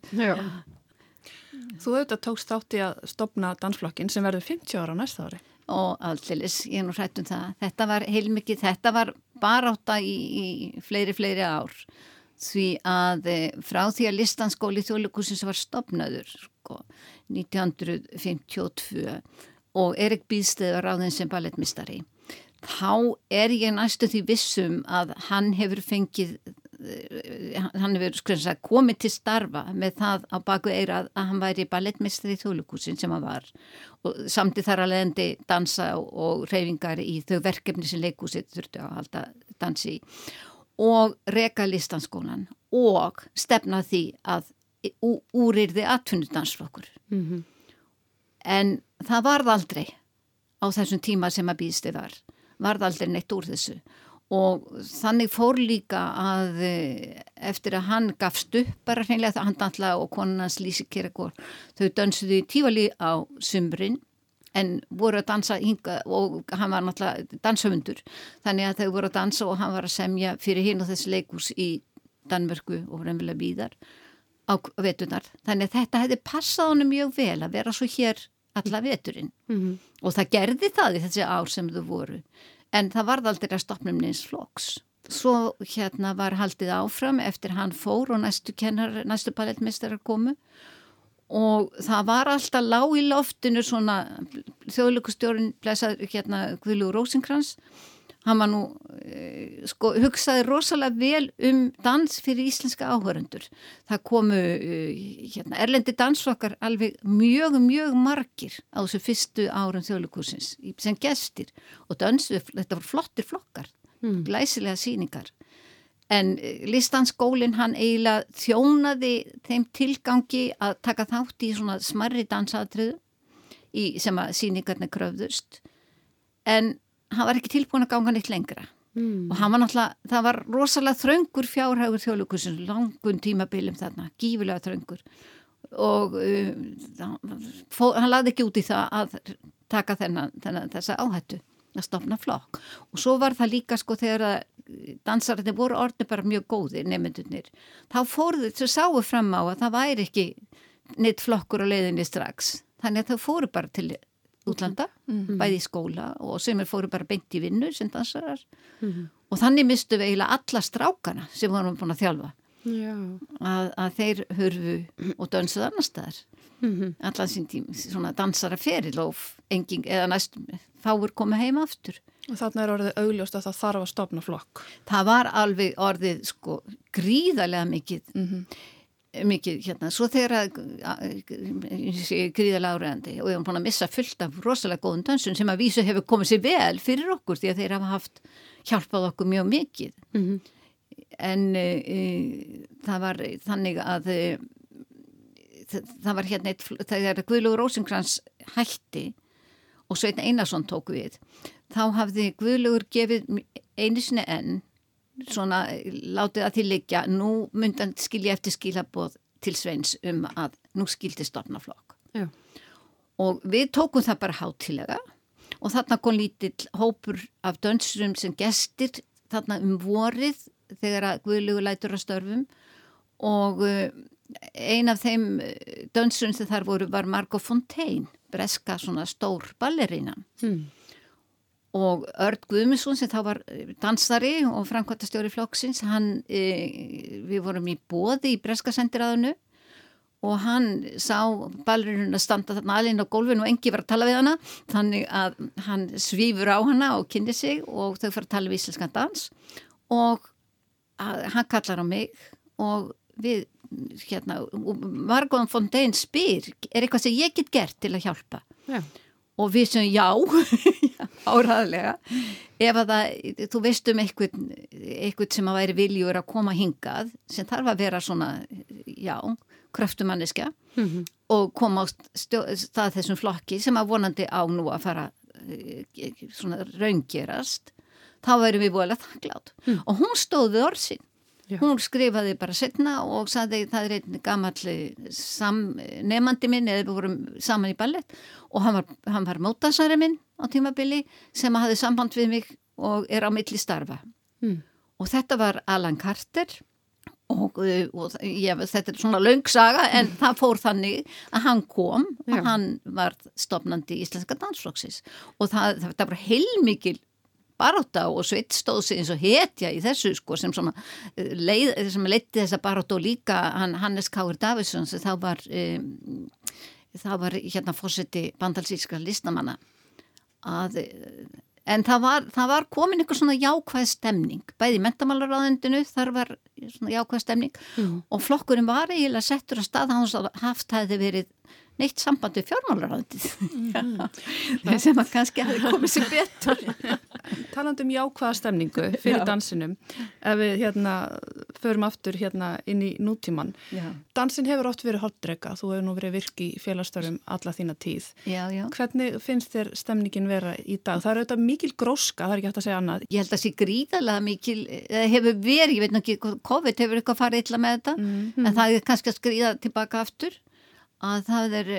Þú auðvitað tókst þátt í að stopna dansflokkin sem verður 50 ára á næsta ári. Og allilis, ég er nú hrætt um það. Þetta var heilmikið, þetta var bara átta í, í fleiri, fleiri ár. Því að eh, frá því að listanskóli þjóðleikusins var stopnaður sko, 1952 og Erik Bíðstöð var ráðin sem ballettmistari. Þá er ég næstu því vissum að hann hefur fengið hann hefur sko, komið til starfa með það á baku eirað að hann væri ballettmestri í þjóðlugúsin sem hann var. Og samtið þar að leðandi dansa og reyfingar í þau verkefni sem leikúsið þurfti að halda dansi og reka listanskólan og stefna því að úrýrði atvinnudansflokkur. Mm -hmm. en það varð aldrei á þessum tíma sem að býðstu var. Varð aldrei neitt úr þessu. og þannig fór líka að eh, eftir að hann gafst upp bara hreinlega það hann dantla og konunans Lísi Kirkor þau dansuðu í tífali á sumrin en voru að dansa hinga og hann var náttúrulega danshöfundur. Þannig að þau voru að dansa og hann var að semja fyrir hinn og þessi leikús í Danmörku og reynilega býðar á vetunar þannig að þetta hefði passað honum mjög vel að vera svo hér alla veturinn. Mm -hmm. og það gerði það í þessi ár sem þau voru en það varð aldrei að stopnum neins floks. Svo hérna var haldið áfram eftir hann fór og næstu kennar, næstu ballettmestrar komu og það var alltaf lág í loftinu svona þjóðlökustjórun blæsað hérna Rósinkrans hann var nú, eh, sko, hugsaði rosalega vel um dans fyrir íslenska áhöröndur. Það komu eh, hérna, erlendi dansflokkar alveg mjög, mjög margir á þessu fyrstu árum þjóðlukursins sem gestir og dansu, þetta voru flottir flokkar, mm. glæsilega síningar. En eh, listanskólinn hann eiginlega þjónaði þeim tilgangi að taka þátt í svona smarri dansatriðu sem að síningarnir kröfðust en hann var ekki tilbúin að ganga neitt lengra. Mm. og hann var náttúrulega, það var rosalega þraungur fjárhægur þjóðlukursin langun tímabilum þarna, gífilega þraungur og uh, fó, hann laði ekki út í það að taka þennan, þennan þessa áhættu að stopna flokk. Og svo var það líka sko þegar að dansararnir voru orðin bara mjög góðir nefndunir, þá fóruðu þau sáu fram á að það væri ekki neitt flokkur á leiðinni strax. Þannig að þau fóru bara til útlanda, mm -hmm. bæði í skóla og sem er fóru bara beint í vinnu sem dansarar. Mm -hmm. og þannig mistu við eiginlega alla strákana sem vorum búin að þjálfa. Að, að þeir hörfu og dansuð annar staðar. Mm -hmm. allan sín tím, svona dansara feril og engin, eða næstum fáur komið heima aftur. Og þarna er orðið augljóst að það þarf að stopna flokk. Það var alveg orðið sko gríðarlega mikið mhm mikið hérna, svo þegar að gríðalega áræðandi og ég hef búin að missa fullt af rosalega góðum dansun sem að vísu hefur komið sér vel fyrir okkur því að þeir hafa haft hjálpað okkur mjög mikið mm -hmm. en e, það var þannig að e, það var hérna eitt, þegar Guðlugur Rósinkrans hætti og Sveitn Einarsson tók við þá hafði Guðlugur gefið einu sinni enn svona látið að liggja nú myndan skilja eftir skilaboð til Sveins um að nú skildi stofnaflokk og við tókum það bara hátilega og þarna kom lítill hópur af dönsurum sem gestir þarna um vorið þegar að Guðlugur lætur að störfum. Og eh, ein af þeim eh, dönsurum sem þar voru var Margot Fontaine breska svona stór ballerína hmm og Örd Guðmusson sem þá var eh, dansari og framkvæmtastjóri flokksins hann, e, við vorum í bóði í Breskasendiræðinu og hann sá balurinn að standa þarna alveg á gólfinu og engi var að tala við hana. Þannig að hann svífur á hana og kynni sig og þau fara að tala við íslenskan dans. Og hann kallar á mig og við hérna, Margon Fontaine spyr er eitthvað sem ég get gert til að hjálpa? Já og við sem já, *laughs* áraðlega ef að það, þú veist um eitthvað, eitthvað sem að væri viljur að koma hingað sem þarf að vera svona, já, kröftumanniska mm -hmm. og koma á stað þessum flokki sem að vonandi á nú að fara eh, svona raungerast þá værum við búin að þakklátt mm. og hún stóði orðsinn Já. Hún skrifaði bara setna og saði það er einn gammal nefandi minn eða við vorum saman í ballett og hann var, hann var mótansari minn á tímabili sem hafði samband við mig og er á milli starfa. Mm. Og þetta var Alan Carter og, og ja, þetta er svona laungsaga en mm. það fór þannig að hann kom Já. og hann var stopnandi í Íslenska dansfloksis og það, það var heilmikil baráta og sveit stóð sig eins og hetja í þessu sko sem svona eh, leið, sem leitti þessa baráta og líka hann, Hannes Káur Davidsson sem þá var um, þá var hérna fórseti bandalsíska listamanna að en það var, það var komin eitthvað svona jákvæð stemning, bæði í mentamálaráðendinu þar var svona jákvæð stemning mm. og flokkurinn var eiginlega settur að stað hans að haft hefði verið neitt samband við fjármálaráðendið mm. *laughs* sem að kannski hefði komið sér betur *laughs* taland um jákvæða stemningu fyrir Já. dansinum ef við hérna förum aftur hérna inn í nútíman já. dansin hefur oft verið hotdrega þú hefur nú verið virki í félagstörum alla þína tíð já, hvernig finnst þér stemningin vera í dag? Það er auðvitað mikil gróska, það er ekki hægt að segja annað Ég held að það sé gríðalega mikil hefur verið, ég veit ekki, COVID hefur eitthvað farið illa með þetta, mm -hmm. en það er kannski að skriða tilbaka aftur að það er,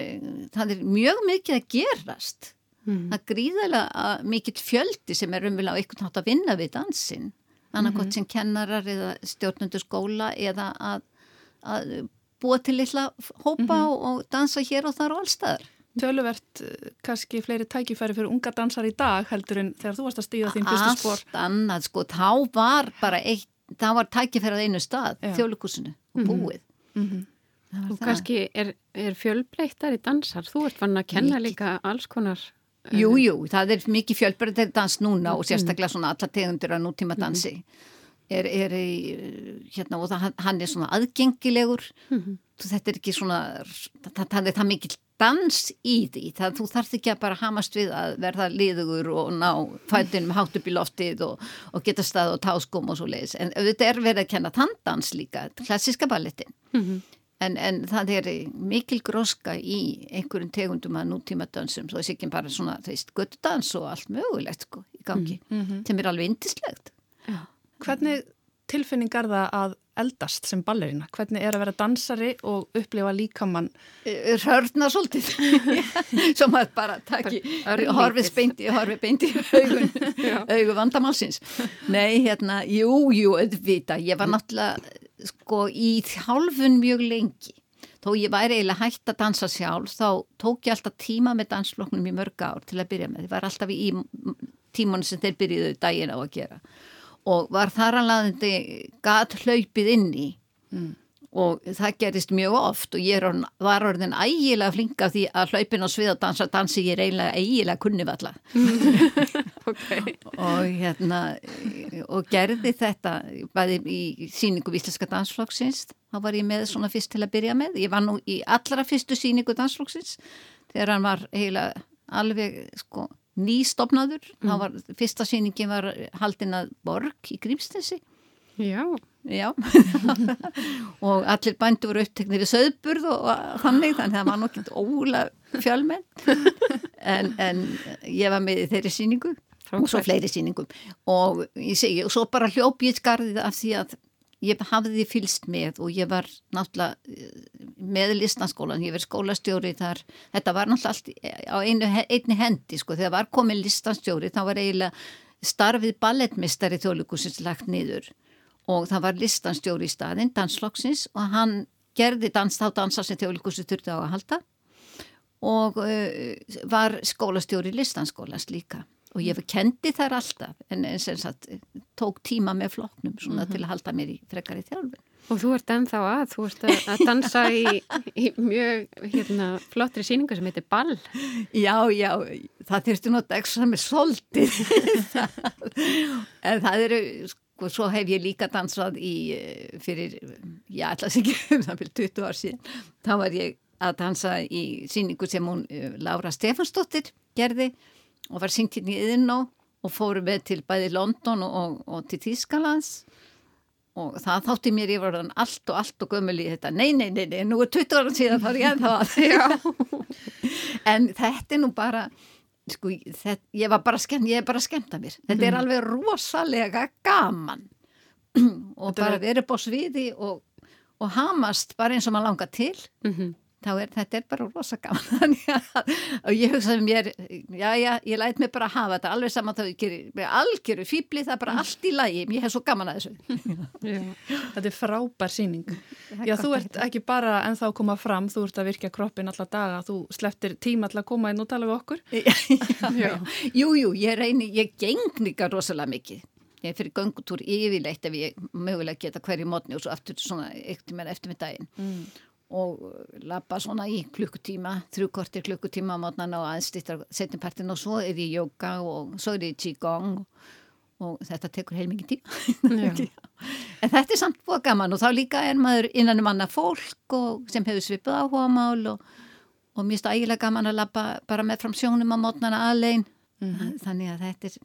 það er mjög mikið að gerast mm. það er gríðalega mikill fjöldi sem er umvel á einhvern nátt að vinna við dansin annarkot mm -hmm. sem kennarar eða stjórnundur skóla eða að, að búa til litla hópa mm -hmm. og dansa hér og þar og allstaðar Töluvert eh, kannski fleiri tækifæri fyrir unga dansar í dag heldur en þegar þú varst að stíða þín fyrstu spór Allt annað sko, þá var bara eitt, þá var tækifæri að einu stað, þjólukursinu og mhm. búið mm -hmm. Og kannski er, er fjölbreyttar í dansar, þú ert vann að kenna Mikið. líka alls konar Jú, jú, það er mikið fjölbreyttir dans núna og sérstaklega svona alla tegundur að nútíma dansi er, er í, hérna og það, hann er svona aðgengilegur. Mm -hmm. þetta er ekki svona það, er það mikið dans í því. Það þú þarf ekki að bara hamast við að verða liðugur og ná fættinum hátt upp í loftið og, og geta stað og táskum og svo leiðis en auðvitað er verið að kenna tandans líka klassiska balletin mm -hmm. En, en það er mikil gróska í einhverjum tegundum að nútíma dansum, svo þess ekki bara svona, þú veist, göttudans og allt mögulegt sko, í gangi, mm -hmm. sem er alveg indislegt. Hvernig tilfinning er það að eldast sem ballerina? Hvernig er að vera dansari og upplifa líkamann? Hörna svolítið, *laughs* sem að bara taki, horfið horfið beinti augun, *laughs* augu vandamálsins. Nei, hérna, jú, jú, auðvita, ég var náttúrulega sko í hálfun mjög lengi. Þó ég væri eiginlega hægt að dansa sjálf þá tók ég alltaf tíma með dansfloknum í mörg ár til að byrja með. Ég var alltaf í tímanu sem þeir byrjuðu daginn á að gera og var þar alveg gat hlaupið inn í. Mm. Og það gerist mjög oft og ég orðin, var orðin ægilega flinga því að hlaupin á sviðadansa dansi ég eiginlega ægilega kunnivalla *laughs* okay. og hérna og gerði þetta bæði í síningu Vísleska dansflokksins. Þá var ég með svona fyrst til að byrja með. Ég var nú í allra fyrstu síningu dansflokksins þegar hann var eiginlega alveg sko nýstofnaður. Mm. var fyrsta síningin var haldin að Borg í Grímsnesi. Já. Já, *laughs* og allir bændu voru uppteknir í söðburð og þannig, þannig að það var nokkið ólega fjölmenn, *laughs* en, en ég var með þeirri síningu og svo fleiri síningum og ég segi, og svo bara hljóp ég skarðið af því að ég hafði fylst með og ég var náttúrulega eh, með listanskólan, ég verið skólastjóri þar, þetta var náttúrulega allt á einu, einni hendi sko, þegar var komið listanstjóri þá var eiginlega starfið ballettmistari þjóðlugursins lagt niður. Og það var listanstjóri í staðinn, dansflokksins og hann gerði dans þá dansa sem þjóðlíkustu þurfti á að halda. Og uh, var skólastjóri listanskólas líka. Og ég kendi þær alltaf en og sagt tók tíma með flokknum svona mm -hmm. til að halda mér í frekari þjálfin. Og þú ert ennþá að, þú ert að dansa í, í mjög hérna, flottri síningu sem heitir Ball. Já, já, það þurfti ekki sem er soldið *laughs* en það eru og svo hef ég líka dansað í eh, fyrir, já, alltaf ekki *laughs* um það fyrir 20 ár síðan þá var ég að dansa í síningu sem hún eh, Laura Stefansdóttir gerði og var syngt hérna í Yðnó og fóru með til bæði London og, og til Tískalands og það þátti mér ég var allt og allt og gömul í þetta. Nei, nei, nei, nei, nú er 20 ára síðan þá er ég ennþá *laughs* en þetta er nú bara sko, þetta, ég var bara skemmt, ég er bara skemmt að mér. Þetta er alveg rosalega gaman. *clears throat* Og þetta bara verið bá sviði og, og hamast bara eins og maður langar til. Mm -hmm er þetta er bara rosa gaman. *laughs* Og ég hugsaði mér já já, ég læt mig bara hafa þetta alveg saman þá ég gerir algjöru fýbli það er bara allt í lagi, ég hef svo gaman að þessu. *laughs* Þetta er frábær síning Já, þú ert ekki bara en þá koma fram, þú ert að virka kroppin alla daga, þú sleftir tíma til að koma inn og tala við okkur. *laughs* Jú, jú, ég reyni, ég geng líka rosalega mikið. Ég fyrir gangutúr yfirleitt ef ég mögulega geta hverju mótni og svo aftur svona eftir með daginn. Mm og lappa svona í klukkutíma, þrjúkortir klukkutíma á mótnan og aðstýttar setjumpartin og svo er ég jóka og svo er ég qigong og, þetta tekur heil mikið tíma *laughs* en þetta er samt búið gaman og þá líka er maður innan um annað fólk sem hefur svipið áhuga mál og, og mér finnst ægilega gaman að lappa bara með fram sjónum á mótnana aðlein mm -hmm. þannig að þetta er,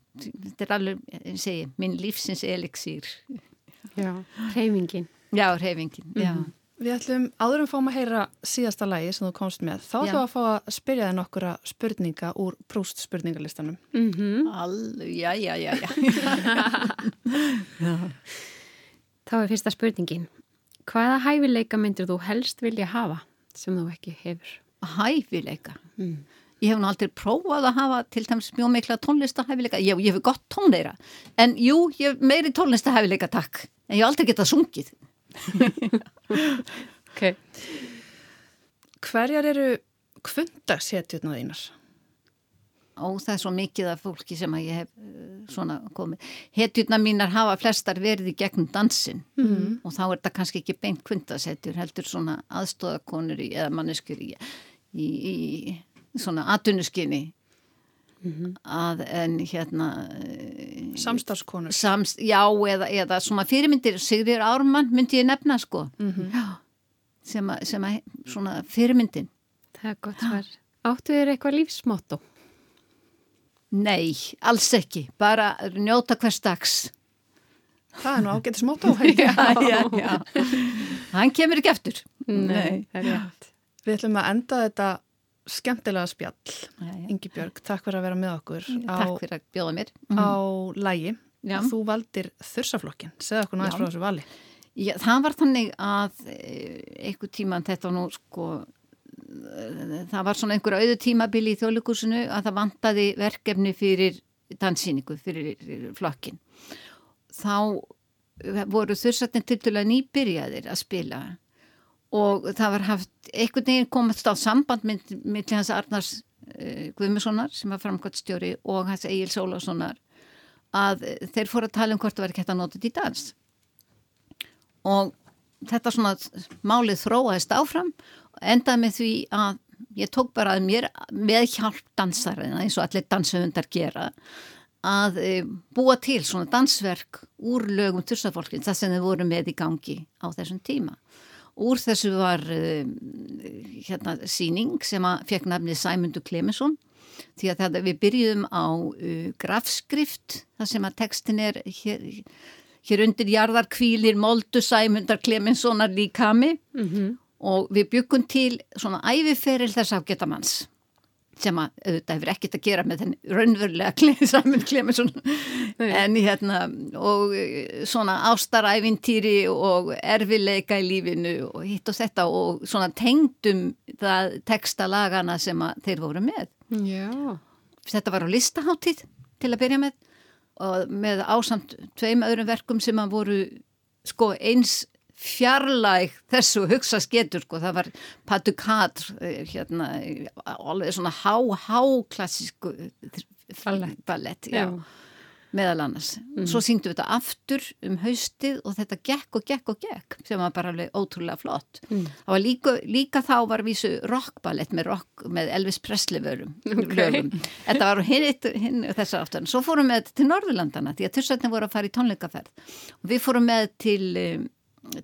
þetta er alveg, ég segi, minn lífsins eliksýr Já, reyfingin Já, reyfingin, mm -hmm. já Við ætlum, áðurum fáum að heyra síðasta lægi sem þú komst með, þá ætlum við að fá að spyrja þið nokkura spurninga úr prúst spurningalistanum. Mm -hmm. Alveg, já, já, já, já. *laughs* já. Þá er fyrsta spurningin. Hvaða hæfileika myndir þú helst vilja hafa sem þú ekki hefur? Hæfileika? Mm. Ég hef nú aldrei prófað að hafa til dæmis mjög mikla tónlistahæfileika. Ég, ég hef gott tónleira. En jú, ég hef meiri tónlistahæfileika, takk. En ég hef aldrei getað sungið. *laughs* okay. Hverjar eru kvöndasetjurna þínar? Ó, það er svo mikið af fólki sem að ég hef uh, svona komið. Hetjurna mínar hafa flestar verið í gegnum dansin mm -hmm. og þá er þetta kannski ekki beint kvöndasetjur, heldur svona aðstóðakonur í, eða manneskur í, í, í svona atunuskinni mm -hmm. að en hérna Samstagskonur samst, Já, eða, eða svona fyrirmyndir Sigrir Ármann myndi ég nefna sko. Mm -hmm. já, sem að, sem að svona fyrirmyndin. Það er gott svar. Áttu þér eitthvað lífsmotto? Nei, alls ekki. Bara njóta hvers dags. Það er nú ágættis motto *laughs* Já, já, já. *laughs* Hann kemur ekki eftir Nei, það er rétt. Við ætlum að enda þetta skemmtilega spjall Ingi Björg, takk fyrir að vera með okkur á, Takk fyrir að bjóða mér. á lægi. Þú valdir þursaflokkin, segða okkur næst frá þessu vali. Já, það var þannig að einhver tíma, þetta nú sko, það var svona einhver auðu tímabili í þjóðlíkursinu að það vantaði verkefni fyrir dansýningu, fyrir flokkin. Þá voru þursatinn til dæla nýbyrjaðir að spila og það var haft einhvern veginn komast á samband með, hans Arnars uh, Guðmussonar sem var framkvæmstjóri og hans Egil Sólássonar að þeir fóru að tala um hvort það verður gett að nota þetta í dans. Og þetta svona málið þróaðist áfram og endaði með því að ég tók bara að mér með hjálp dansarina eins og allir dansöfundar gera að e, búa til svona dansverk úr lögum tursafólkin það sem þau voru með í gangi á þessum tíma úr þessu var e, hérna síning sem að fekk nafnið Sæmundur Klemensson því að það, við byrjum á uh, grafskrift þar sem að textin er hér, hér undir jarðar kvílir Moldu Sæmundar Klemenssonar líkami mm -hmm. og við byggum til svona æfiferil þess afgetamanns sem að auðvitað hefur ekkert að gera með þenn raunverulega Sæmund *laughs* Klemensson en hérna og uh, svona ástaræfintýri og erfileika í lífinu og hitt og þetta og svona tengdum það textalagana sem þeir voru með. Já. Þetta var á listaháttíð til að byrja með og með ásamt tveim öðrum verkum sem að voru sko eins fjarlæg þessu hugsa sketur sko, það var Patukadr hérna, alveg svona há-há klassísku ballett, já. já meðal annars. Mm. Svo síndum við þetta aftur um haustið og þetta gekk og gekk og gekk sem var bara alveg ótrúlega flott. Mm. Það var líka, líka þá var vísu rockballett með, rock, með Elvis Presley vörum. Okay. Þetta var hinn, hinn þessar aftur. Svo fórum við til Norðurlandana því að tursættin voru að fara í tónleikaferð og við fórum með til, um,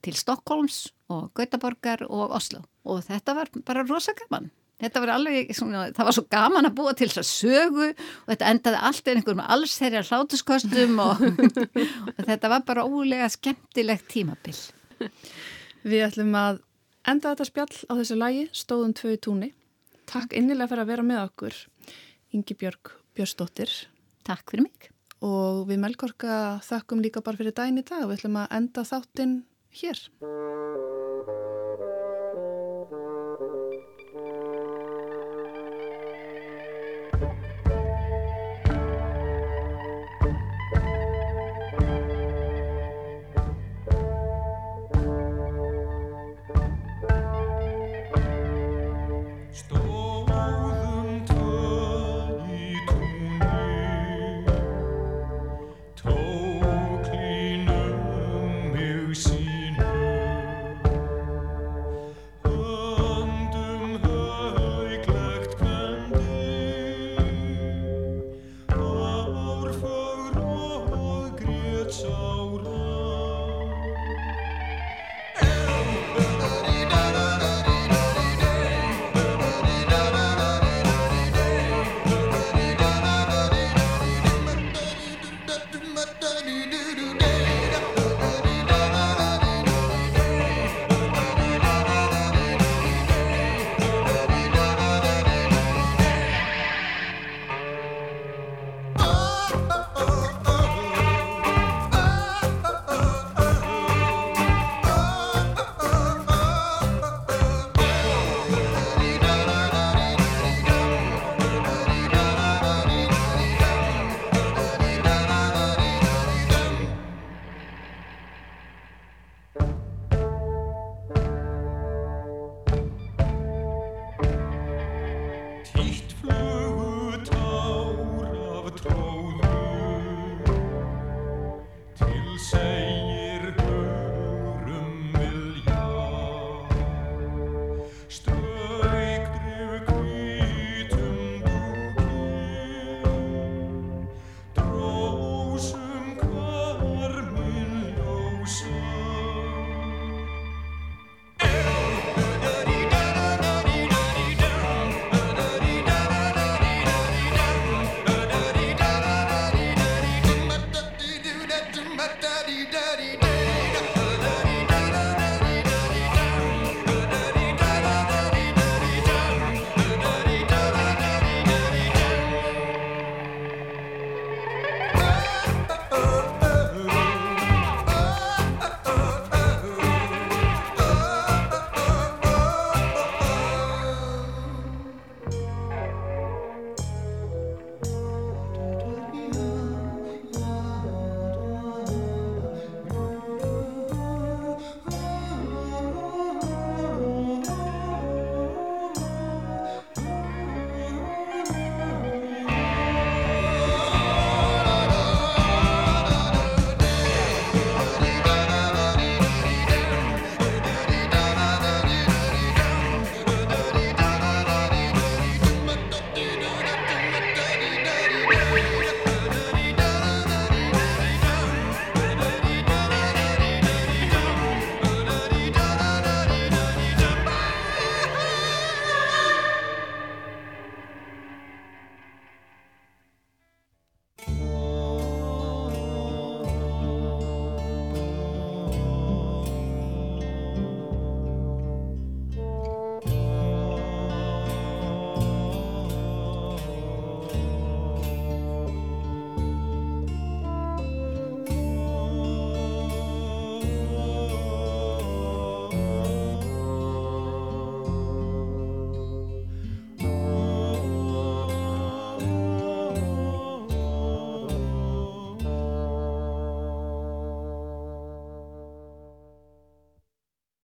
til Stokkólms og Gautaborgar og Oslo og þetta var bara rosa gaman. Þetta var alveg, svona, það var svo gaman að búa til þess að sögu og þetta endaði alltaf einhverjum alls þeirra hlátuskostum og, *laughs* og þetta var bara ólega skemmtilegt tímabill. Við ætlum að enda þetta spjall á þessu lægi, stóðum tvö í túnni. Takk innilega fyrir að vera með okkur, Ingi Björg Björnsdóttir. Takk fyrir mig. Og við Melgorka þakkum líka bara fyrir daginn í dag. Við ætlum að enda þáttinn hér.